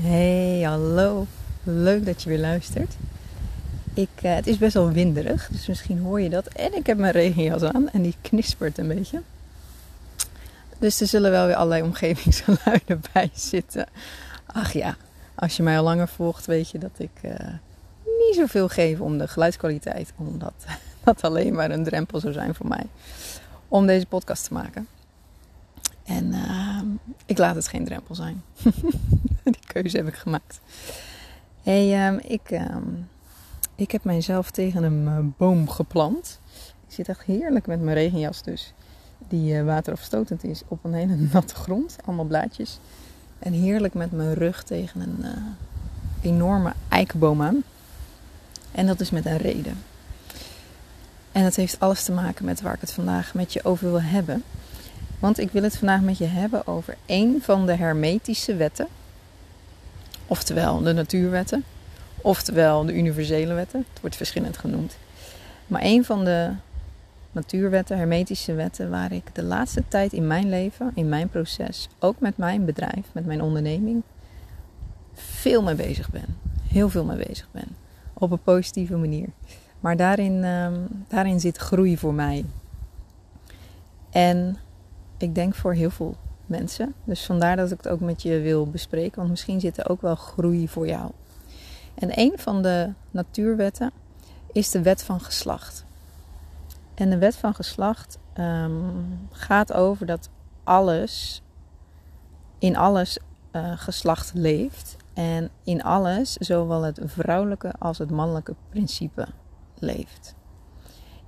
Hey, hallo. Leuk dat je weer luistert. Ik, uh, het is best wel winderig, dus misschien hoor je dat. En ik heb mijn regenjas aan en die knispert een beetje. Dus er zullen wel weer allerlei omgevingsgeluiden bij zitten. Ach ja, als je mij al langer volgt, weet je dat ik uh, niet zoveel geef om de geluidskwaliteit. Omdat dat alleen maar een drempel zou zijn voor mij om deze podcast te maken. En uh, ik laat het geen drempel zijn. Die keuze heb ik gemaakt. Hey, um, ik, um, ik heb mijzelf tegen een uh, boom geplant. Ik zit echt heerlijk met mijn regenjas dus. Die uh, waterafstotend is op een hele natte grond. Allemaal blaadjes. En heerlijk met mijn rug tegen een uh, enorme eikenboom aan. En dat is met een reden. En dat heeft alles te maken met waar ik het vandaag met je over wil hebben. Want ik wil het vandaag met je hebben over één van de hermetische wetten. Oftewel de natuurwetten. Oftewel de universele wetten. Het wordt verschillend genoemd. Maar één van de natuurwetten, hermetische wetten, waar ik de laatste tijd in mijn leven, in mijn proces, ook met mijn bedrijf, met mijn onderneming, veel mee bezig ben. Heel veel mee bezig ben. Op een positieve manier. Maar daarin, um, daarin zit groei voor mij. En ik denk voor heel veel mensen. Dus vandaar dat ik het ook met je wil bespreken. Want misschien zit er ook wel groei voor jou. En een van de natuurwetten is de wet van geslacht. En de wet van geslacht um, gaat over dat alles, in alles uh, geslacht leeft. En in alles, zowel het vrouwelijke als het mannelijke principe leeft.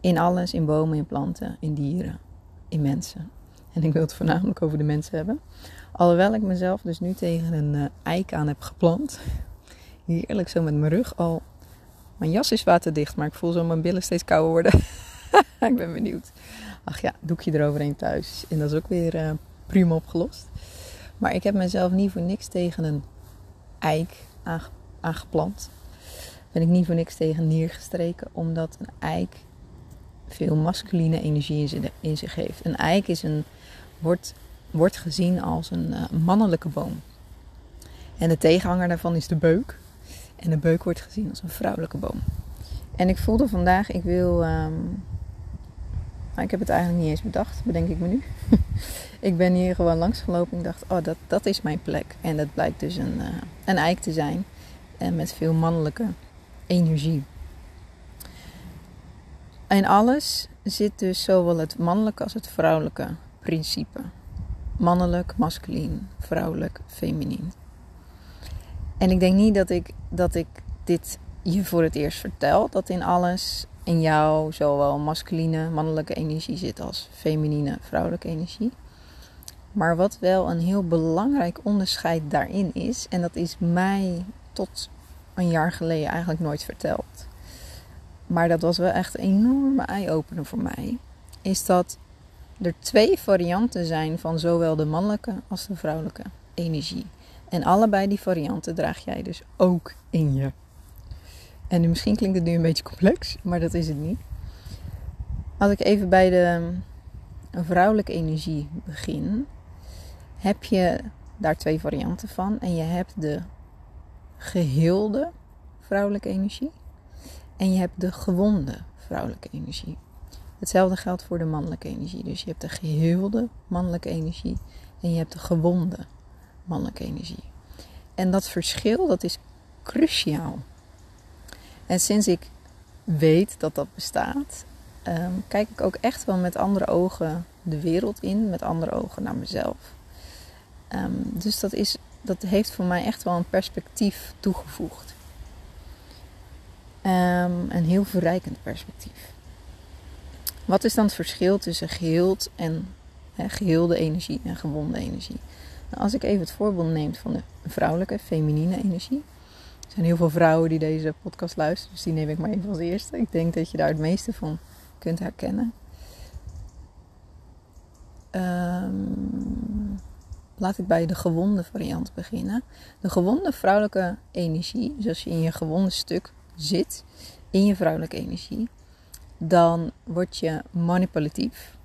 In alles, in bomen, in planten, in dieren, in mensen. En ik wil het voornamelijk over de mensen hebben. Alhoewel ik mezelf dus nu tegen een uh, eik aan heb geplant. Heerlijk zo met mijn rug al. Mijn jas is waterdicht, maar ik voel zo mijn billen steeds kouder worden. ik ben benieuwd. Ach ja, doekje eroverheen thuis. En dat is ook weer uh, prima opgelost. Maar ik heb mezelf niet voor niks tegen een eik aangeplant. Ben ik niet voor niks tegen neergestreken. Omdat een eik veel masculine energie in zich heeft. Een eik is een wordt, wordt gezien als een uh, mannelijke boom. En de tegenhanger daarvan is de beuk. En de beuk wordt gezien als een vrouwelijke boom. En ik voelde vandaag, ik wil. Um, nou, ik heb het eigenlijk niet eens bedacht, bedenk ik me nu. ik ben hier gewoon langs gelopen en dacht, oh, dat, dat is mijn plek. En dat blijkt dus een, uh, een eik te zijn. En met veel mannelijke energie. En alles zit dus zowel het mannelijke als het vrouwelijke principe. Mannelijk, masculien, vrouwelijk, feminien. En ik denk niet dat ik, dat ik dit je voor het eerst vertel. Dat in alles in jou zowel masculine, mannelijke energie zit als feminine, vrouwelijke energie. Maar wat wel een heel belangrijk onderscheid daarin is, en dat is mij tot een jaar geleden eigenlijk nooit verteld. Maar dat was wel echt een enorme eye-opener voor mij. Is dat er twee varianten zijn van zowel de mannelijke als de vrouwelijke energie. En allebei die varianten draag jij dus ook in je. En misschien klinkt het nu een beetje complex, maar dat is het niet. Als ik even bij de vrouwelijke energie begin, heb je daar twee varianten van. En je hebt de geheelde vrouwelijke energie en je hebt de gewonde vrouwelijke energie. Hetzelfde geldt voor de mannelijke energie. Dus je hebt de geheelde mannelijke energie en je hebt de gewonde mannelijke energie. En dat verschil, dat is cruciaal. En sinds ik weet dat dat bestaat, um, kijk ik ook echt wel met andere ogen de wereld in, met andere ogen naar mezelf. Um, dus dat, is, dat heeft voor mij echt wel een perspectief toegevoegd. Um, een heel verrijkend perspectief. Wat is dan het verschil tussen geheeld en hè, geheelde energie en gewonde energie? Nou, als ik even het voorbeeld neem van de vrouwelijke, feminine energie. Er zijn heel veel vrouwen die deze podcast luisteren, dus die neem ik maar even als eerste. Ik denk dat je daar het meeste van kunt herkennen. Um, laat ik bij de gewonde variant beginnen. De gewonde vrouwelijke energie, dus als je in je gewonde stuk zit, in je vrouwelijke energie, dan word je manipulatief.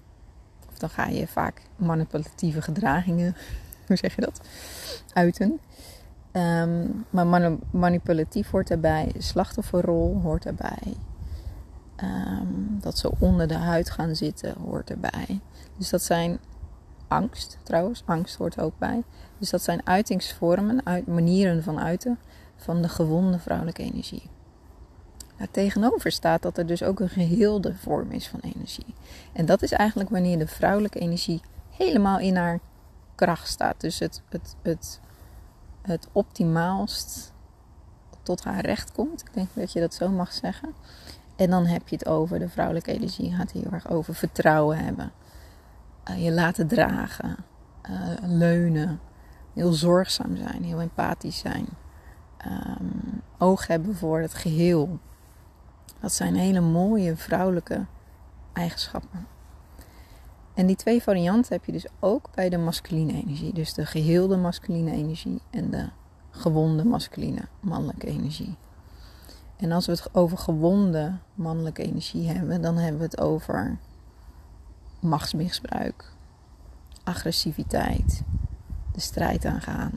Of dan ga je vaak manipulatieve gedragingen, hoe zeg je dat, uiten. Ehm, maar manipulatief hoort erbij, slachtofferrol hoort erbij. Ehm, dat ze onder de huid gaan zitten hoort erbij. Dus dat zijn angst trouwens, angst hoort ook bij. Dus dat zijn uitingsvormen, uit, manieren van uiten van de gewonde vrouwelijke energie. Tegenover staat dat er dus ook een geheelde vorm is van energie. En dat is eigenlijk wanneer de vrouwelijke energie helemaal in haar kracht staat. Dus het, het, het, het optimaalst tot haar recht komt. Ik denk dat je dat zo mag zeggen. En dan heb je het over, de vrouwelijke energie gaat heel erg over vertrouwen hebben. Uh, je laten dragen, uh, leunen, heel zorgzaam zijn, heel empathisch zijn. Um, oog hebben voor het geheel. Dat zijn hele mooie vrouwelijke eigenschappen. En die twee varianten heb je dus ook bij de masculine energie. Dus de geheelde masculine energie en de gewonde masculine mannelijke energie. En als we het over gewonde mannelijke energie hebben, dan hebben we het over machtsmisbruik, agressiviteit, de strijd aangaan.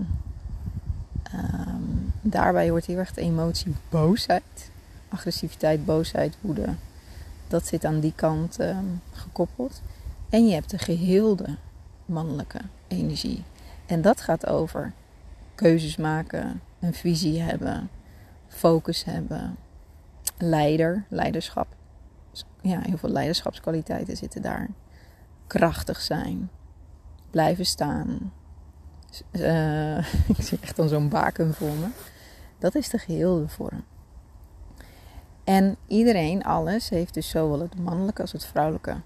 Um, daarbij hoort heel erg de emotie boosheid. Agressiviteit, boosheid, woede. Dat zit aan die kant um, gekoppeld. En je hebt de geheelde mannelijke energie. En dat gaat over keuzes maken, een visie hebben, focus hebben, leider, leiderschap. Ja, heel veel leiderschapskwaliteiten zitten daar. Krachtig zijn, blijven staan. Uh, ik zie echt dan zo'n baken voor me. Dat is de geheelde vorm. En iedereen, alles, heeft dus zowel het mannelijke als het vrouwelijke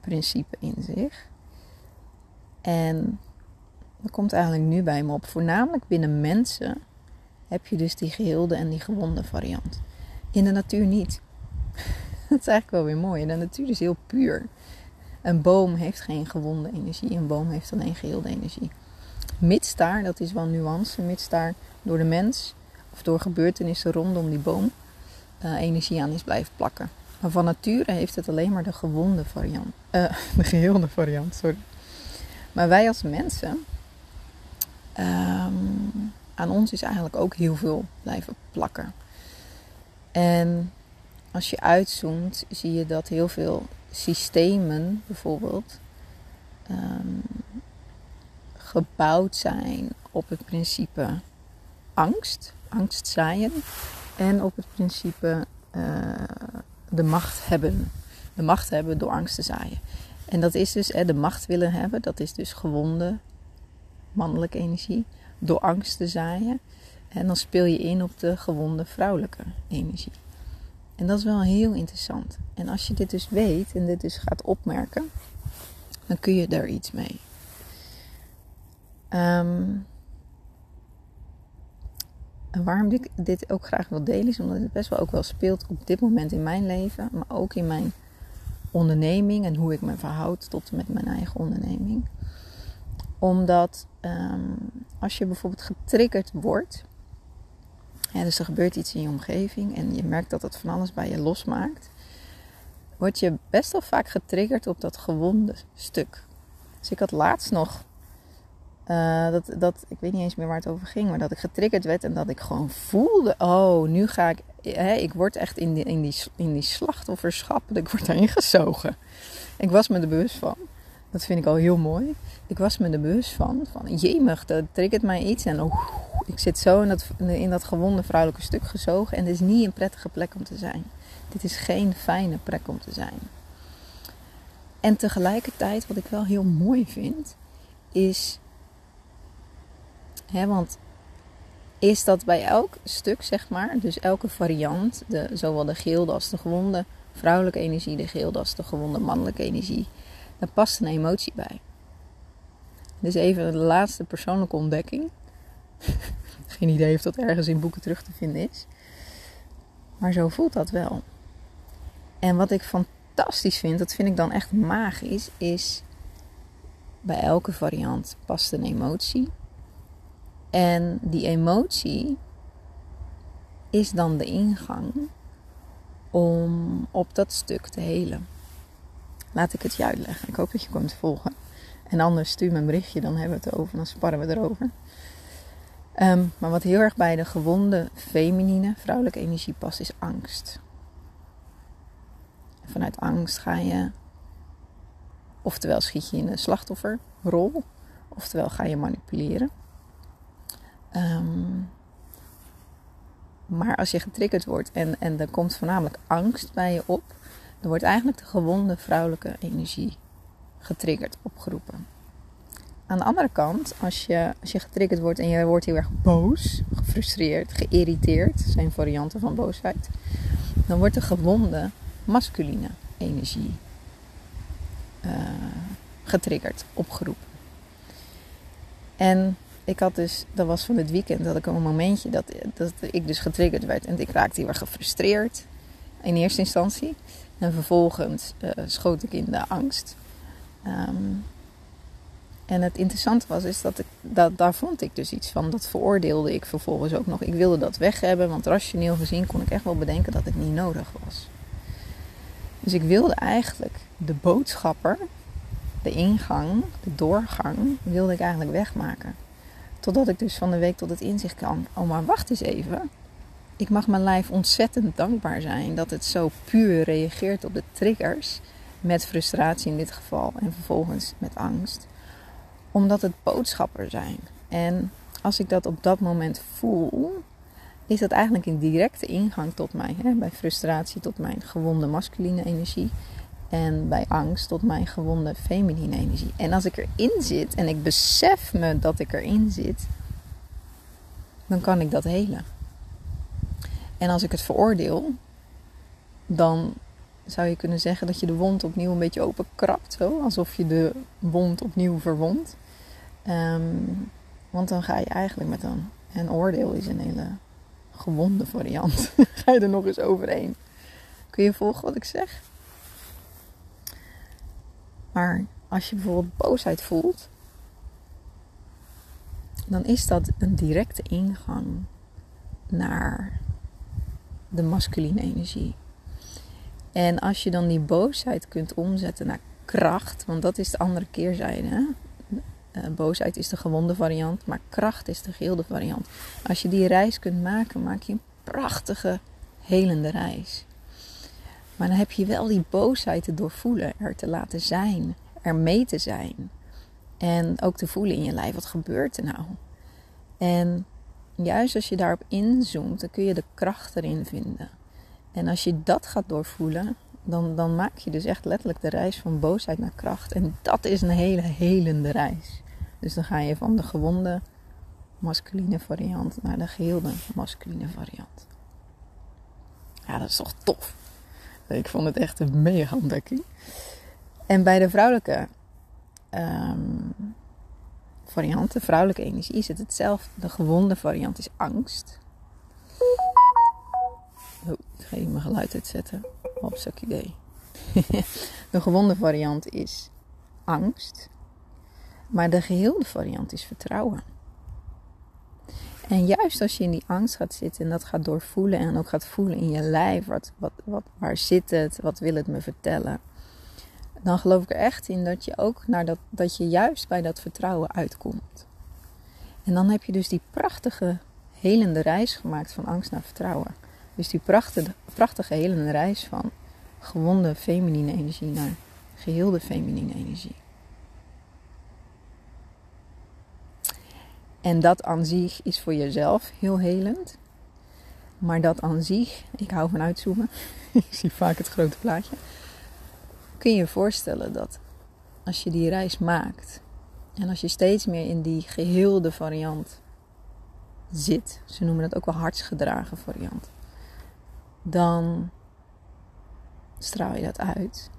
principe in zich. En dat komt eigenlijk nu bij me op. Voornamelijk binnen mensen heb je dus die geheelde en die gewonde variant. In de natuur niet. dat is eigenlijk wel weer mooi. De natuur is heel puur. Een boom heeft geen gewonde energie. Een boom heeft alleen geheelde energie. Mits daar, dat is wel nuance, mits daar door de mens of door gebeurtenissen rondom die boom uh, energie aan is blijven plakken. Maar van nature heeft het alleen maar de gewonde variant. Uh, de geheelde variant, sorry. Maar wij als mensen, um, aan ons is eigenlijk ook heel veel blijven plakken. En als je uitzoomt, zie je dat heel veel systemen bijvoorbeeld um, gebouwd zijn op het principe angst, angstzaaien, en op het principe uh, de macht hebben. De macht hebben door angst te zaaien. En dat is dus de macht willen hebben, dat is dus gewonde mannelijke energie, door angst te zaaien. En dan speel je in op de gewonde vrouwelijke energie. En dat is wel heel interessant. En als je dit dus weet en dit dus gaat opmerken, dan kun je daar iets mee. Um, waarom ik dit ook graag wil delen, is omdat het best wel ook wel speelt op dit moment in mijn leven, maar ook in mijn onderneming en hoe ik me verhoud tot met mijn eigen onderneming. Omdat um, als je bijvoorbeeld getriggerd wordt, ja, dus er gebeurt iets in je omgeving en je merkt dat het van alles bij je losmaakt, word je best wel vaak getriggerd op dat gewonde stuk. Dus ik had laatst nog uh, dat, dat, ik weet niet eens meer waar het over ging, maar dat ik getriggerd werd en dat ik gewoon voelde: oh, nu ga ik, hè, ik word echt in die, in die, in die slachtofferschap, ik word daarin gezogen. Ik was me er bewust van. Dat vind ik al heel mooi. Ik was me er bewust van, van jemig, dat triggert mij iets en oh, ik zit zo in dat, in dat gewonde vrouwelijke stuk gezogen en dit is niet een prettige plek om te zijn. Dit is geen fijne plek om te zijn. En tegelijkertijd, wat ik wel heel mooi vind, is want is dat bij elk stuk, zeg maar, dus elke variant, de, zowel de geelde als de gewonde vrouwelijke energie, de geelde als de gewonde mannelijke energie, daar past een emotie bij. Dus even de laatste persoonlijke ontdekking. Geen idee of dat ergens in boeken terug te vinden is. Maar zo voelt dat wel. En wat ik fantastisch vind, dat vind ik dan echt magisch, is bij elke variant past een emotie. En die emotie is dan de ingang om op dat stuk te helen. Laat ik het je uitleggen. Ik hoop dat je komt volgen. En anders stuur me een berichtje, dan hebben we het over, dan sparren we erover. Ehm, maar wat heel erg bij de gewonde feminine, vrouwelijke energie past, is angst. vanuit angst ga je, oftewel schiet je in de slachtofferrol, oftewel ga je manipuleren. Um, maar als je getriggerd wordt en, en er komt voornamelijk angst bij je op, dan wordt eigenlijk de gewonde vrouwelijke energie getriggerd, opgeroepen. Aan de andere kant, als je, als je getriggerd wordt en je wordt heel erg boos, gefrustreerd, geïrriteerd, zijn varianten van boosheid, dan wordt de gewonde masculine energie uh, getriggerd, opgeroepen. En ik had dus, dat was van het weekend, dat ik een momentje dat, dat ik dus getriggerd werd. En ik raakte erg gefrustreerd in eerste instantie. En vervolgens uh, schoot ik in de angst. Um, en het interessante was, is dat, ik, dat daar vond ik dus iets van. Dat veroordeelde ik vervolgens ook nog. Ik wilde dat weg hebben, want rationeel gezien kon ik echt wel bedenken dat het niet nodig was. Dus ik wilde eigenlijk de boodschapper, de ingang, de doorgang, wilde ik eigenlijk wegmaken. Totdat ik dus van de week tot het inzicht kwam. Oh, maar wacht eens even. Ik mag mijn lijf ontzettend dankbaar zijn dat het zo puur reageert op de triggers. Met frustratie in dit geval en vervolgens met angst. Omdat het boodschappen zijn. En als ik dat op dat moment voel, is dat eigenlijk een directe ingang tot mij. Hè? Bij frustratie tot mijn gewonde masculine energie. En bij angst tot mijn gewonde feminine energie. En als ik erin zit en ik besef me dat ik erin zit, dan kan ik dat helen. En als ik het veroordeel, dan zou je kunnen zeggen dat je de wond opnieuw een beetje openkrapt. Zo, alsof je de wond opnieuw verwondt. Ehm, want dan ga je eigenlijk met een, een oordeel is een hele gewonde variant. ga je er nog eens overheen. Kun je volgen wat ik zeg? Maar als je bijvoorbeeld boosheid voelt, dan is dat een directe ingang naar de masculine energie. En als je dan die boosheid kunt omzetten naar kracht, want dat is de andere keerzijde. Hè? Uh, boosheid is de gewonde variant, maar kracht is de geheelde variant. Als je die reis kunt maken, maak je een prachtige, helende reis. Maar dan heb je wel die boosheid te doorvoelen, er te laten zijn, er mee te zijn. En ook te voelen in je lijf, wat gebeurt er nou? En juist als je daarop inzoomt, dan kun je de kracht erin vinden. En als je dat gaat doorvoelen, dan, dan maak je dus echt letterlijk de reis van boosheid naar kracht. En dat is een hele helende reis. Dus dan ga je van de gewonde masculine variant naar de geheelde masculine variant. Ja, dat is toch tof. Ik vond het echt een mega ontdekking. En bij de vrouwelijke um, variant, de vrouwelijke energie, is het hetzelfde. De gewonde variant is angst. Oh, ik ga even mijn geluid uitzetten. Op zak idee. de gewonde variant is angst. Maar de geheelde variant is vertrouwen. En juist als je in die angst gaat zitten en dat gaat doorvoelen en ook gaat voelen in je lijf, wat, wat, wat, waar zit het, wat wil het me vertellen, dan geloof ik er echt in dat je ook naar dat, dat je juist bij dat vertrouwen uitkomt. En dan heb je dus die prachtige helende reis gemaakt van angst naar vertrouwen. Dus die prachtige, prachtige helende reis van gewonde feminine energie naar geheelde feminine energie. En dat aan zich is voor jezelf heel helend. Maar dat aan zich, ik hou van uitzoomen, ik zie vaak het grote plaatje. Kun je je voorstellen dat als je die reis maakt en als je steeds meer in die geheelde variant zit, ze noemen dat ook wel hartsgedragen variant, dan straal je dat uit.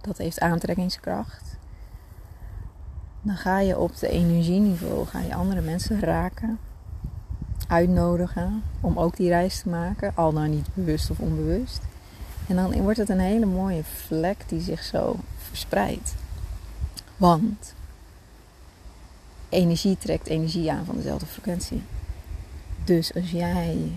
Dat heeft aantrekkingskracht dan ga je op de energieniveau ga je andere mensen raken, uitnodigen om ook die reis te maken, al dan niet bewust of onbewust. En dan wordt het een hele mooie vlek die zich zo verspreidt. Want energie trekt energie aan van dezelfde frequentie. Dus als jij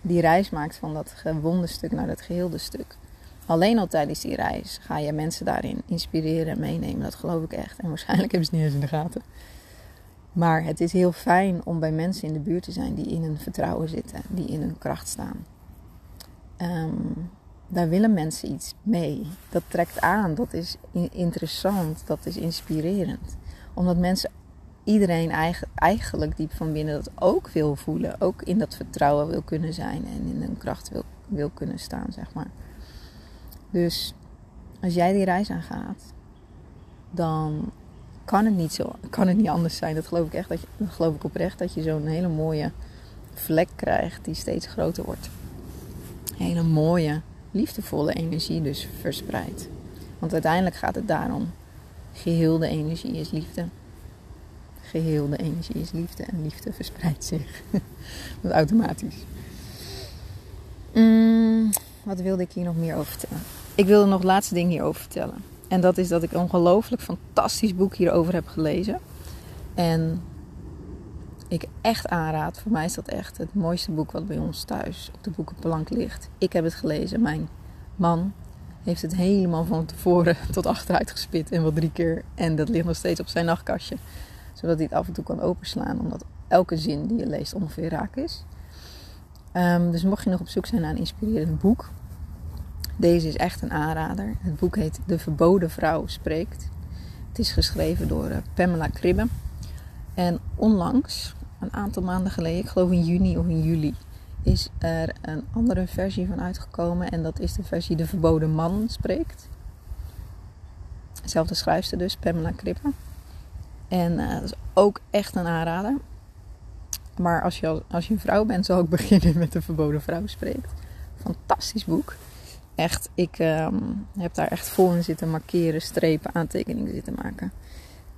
die reis maakt van dat gewonde stuk naar dat geheelde stuk, Alleen al tijdens die reis ga je mensen daarin inspireren en meenemen. Dat geloof ik echt. En waarschijnlijk hebben ze het niet eens in de gaten. Maar het is heel fijn om bij mensen in de buurt te zijn die in hun vertrouwen zitten, die in hun kracht staan. Ehm, daar willen mensen iets mee. Dat trekt aan, dat is interessant, dat is inspirerend. Omdat mensen, iedereen eigenlijk diep van binnen dat ook wil voelen. Ook in dat vertrouwen wil kunnen zijn en in hun kracht wil, wil kunnen staan, zeg maar. Dus als jij die reis aangaat, dan kan het niet zo, kan het niet anders zijn. Dat geloof ik echt, dat, je, dat geloof ik oprecht, dat je zo'n hele mooie vlek krijgt die steeds groter wordt. Hele mooie, liefdevolle energie dus verspreidt. Want uiteindelijk gaat het daarom. Geheel de energie is liefde. Geheel de energie is liefde en liefde verspreidt zich. automatisch. Mm, wat wilde ik hier nog meer over vertellen? Ik wilde nog het laatste ding hierover vertellen. En dat is dat ik een ongelooflijk fantastisch boek hierover heb gelezen. En ik echt aanraad, voor mij is dat echt het mooiste boek wat bij ons thuis op de boekenplank ligt. Ik heb het gelezen, mijn man heeft het helemaal van tevoren tot achteruit gespit en wel drie keer. En dat ligt nog steeds op zijn nachtkastje, zodat hij het af en toe kan openslaan, omdat elke zin die je leest ongeveer raak is. Um, dus mocht je nog op zoek zijn naar een inspirerend boek, deze is echt een aanrader. Het boek heet De Verboden Vrouw Spreekt. Het is geschreven door eh, Pamela Kribbe. En onlangs, een aantal maanden geleden, ik geloof in juni of in juli, is er een andere versie van uitgekomen. En dat is de versie De Verboden Man Spreekt. Zelfde schrijfster dus, Pamela Kribbe. En uh, dat is ook echt een aanrader. Maar als je, als je een vrouw bent, zal ik beginnen met De Verboden Vrouw Spreekt. Fantastisch boek echt, ik ehm, heb daar echt vol in zitten markeren, strepen, aantekeningen zitten maken.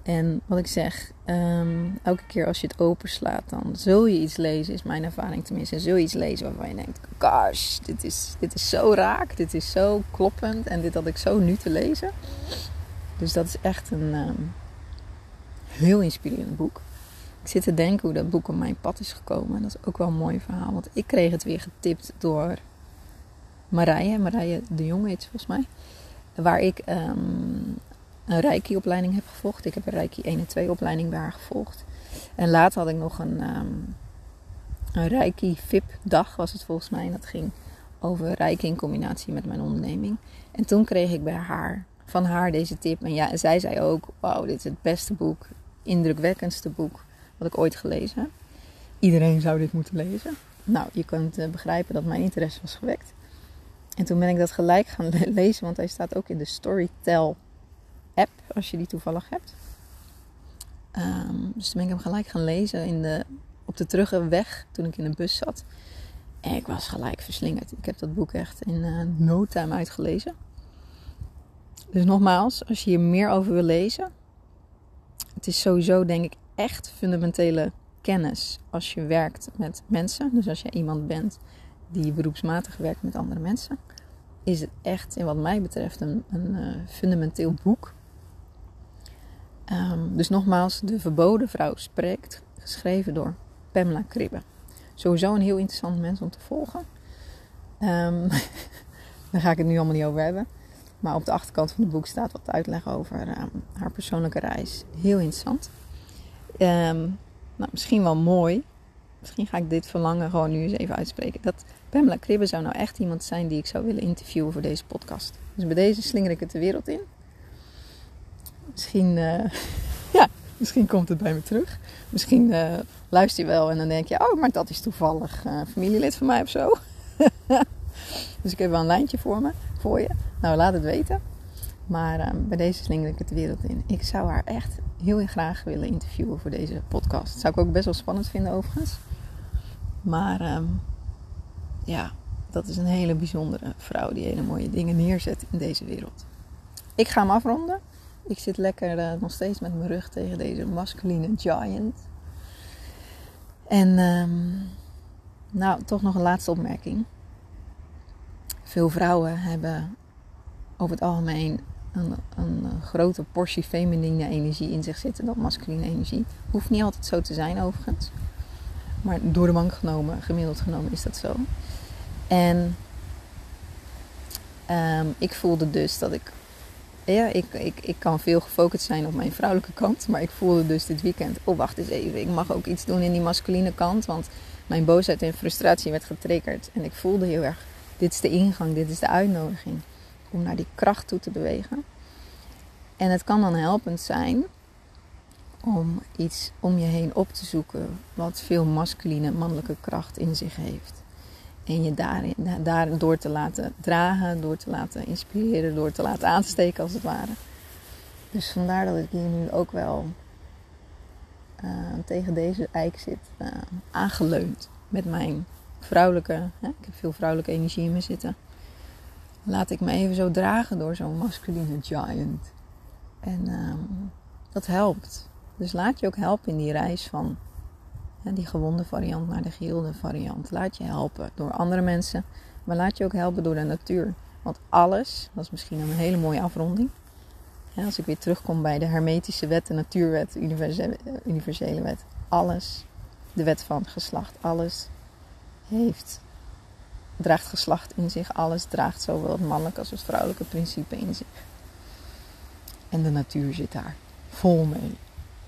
En wat ik zeg, ehm, elke keer als je het openslaat, dan zul je iets lezen, is mijn ervaring tenminste. Zul je iets lezen waarvan je denkt, gosh, dit is, dit is zo raak, dit is zo kloppend en dit had ik zo nu te lezen. Dus dat is echt een ehm, heel inspirerend boek. Ik zit te denken hoe dat boek op mijn pad is gekomen. Dat is ook wel een mooi verhaal, want ik kreeg het weer getipt door Marije, Marije de Jong heet volgens mij. Waar ik um, een Reiki-opleiding heb gevolgd. Ik heb een Reiki 1 en 2 opleiding bij haar gevolgd. En later had ik nog een, um, een Reiki VIP-dag, was het volgens mij. En dat ging over Reiki in combinatie met mijn onderneming. En toen kreeg ik bij haar, van haar deze tip. En ja, zij zei ook, wauw, dit is het beste boek, indrukwekkendste boek wat ik ooit gelezen heb. Iedereen zou dit moeten lezen. Nou, je kunt uh, begrijpen dat mijn interesse was gewekt. En toen ben ik dat gelijk gaan lezen, want hij staat ook in de Storytel app, als je die toevallig hebt. Um, dus toen ben ik hem gelijk gaan lezen in de, op de terugweg toen ik in de bus zat. En ik was gelijk verslingerd. Ik heb dat boek echt in uh, no time uitgelezen. Dus nogmaals, als je hier meer over wil lezen. Het is sowieso denk ik echt fundamentele kennis als je werkt met mensen. Dus als je iemand bent die beroepsmatig werkt met andere mensen, is het echt, in wat mij betreft, een, een uh, fundamenteel boek. Um, dus nogmaals, De Verboden Vrouw spreekt, geschreven door Pamela Kribbe. Sowieso een heel interessant mens om te volgen. Um, daar ga ik het nu allemaal niet over hebben. Maar op de achterkant van het boek staat wat uitleg over um, haar persoonlijke reis. Heel interessant. nou, misschien wel mooi. Misschien ga ik dit verlangen gewoon nu eens even uitspreken. Dat Pamela Kribbe zou nou echt iemand zijn die ik zou willen interviewen voor deze podcast. Dus bij deze slinger ik het de wereld in. Misschien, uh, ja, misschien komt het bij me terug. Misschien uh, luister je wel en dan denk je, oh, maar dat is toevallig uh, familielid van mij of zo. dus ik heb wel een lijntje voor me, voor je. Nou, laat het weten. Maar bij deze slinger ik het de wereld in. Ik zou haar echt heel graag willen interviewen voor deze podcast. Zou ik ook best wel spannend vinden overigens. Maar um, ja, dat is een hele bijzondere vrouw die hele mooie dingen neerzet in deze wereld. Ik ga hem afronden. Ik zit lekker uh, nog steeds met mijn rug tegen deze masculine giant. En um, nou, toch nog een laatste opmerking. Veel vrouwen hebben over het algemeen een, een, grote portie feminine energie in zich zitten dan masculine energie. Hoeft niet altijd zo te zijn overigens. Maar door de bank genomen, gemiddeld genomen, is dat zo. En um, ik voelde dus dat ik ja, ik, ik, ik kan veel gefocust zijn op mijn vrouwelijke kant. Maar ik voelde dus dit weekend, oh wacht eens even, ik mag ook iets doen in die masculine kant. Want mijn boosheid en frustratie werd getriggerd. En ik voelde heel erg, dit is de ingang, dit is de uitnodiging. Om naar die kracht toe te bewegen. En het kan dan helpend zijn om iets om je heen op te zoeken wat veel masculine, mannelijke kracht in zich heeft. En je daarin, daar door te laten dragen, door te laten inspireren, door te laten aansteken als het ware. Dus vandaar dat ik hier nu ook wel uh, tegen deze eik zit uh, aangeleund met mijn vrouwelijke, hè, ik heb veel vrouwelijke energie in me zitten. Laat ik me even zo dragen door zo'n masculine giant. En uh, dat helpt. Dus laat je ook helpen in die reis van die gewonde variant naar de geheelde variant. Laat je helpen door andere mensen, maar laat je ook helpen door de natuur. Want alles, dat is misschien een hele mooie afronding. als ik weer terugkom bij de hermetische wet, de natuurwet, de universele, universele wet. Alles, de wet van geslacht, alles heeft, draagt geslacht in zich. Alles draagt zowel het mannelijke als het vrouwelijke principe in zich. En de natuur zit daar vol mee.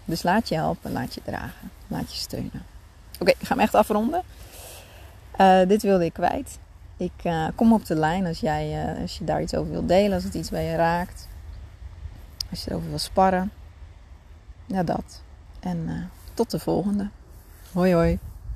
Dus laat je helpen, laat je dragen, laat je steunen. Oké, ik ga hem echt afronden. Uh, dit wilde ik kwijt. Ik uh, kom op de lijn als, jij, uh, als je daar iets over wilt delen, als het iets bij je raakt. Als je erover wil sparren. Ja, dat. En tot de volgende. Hoi hoi.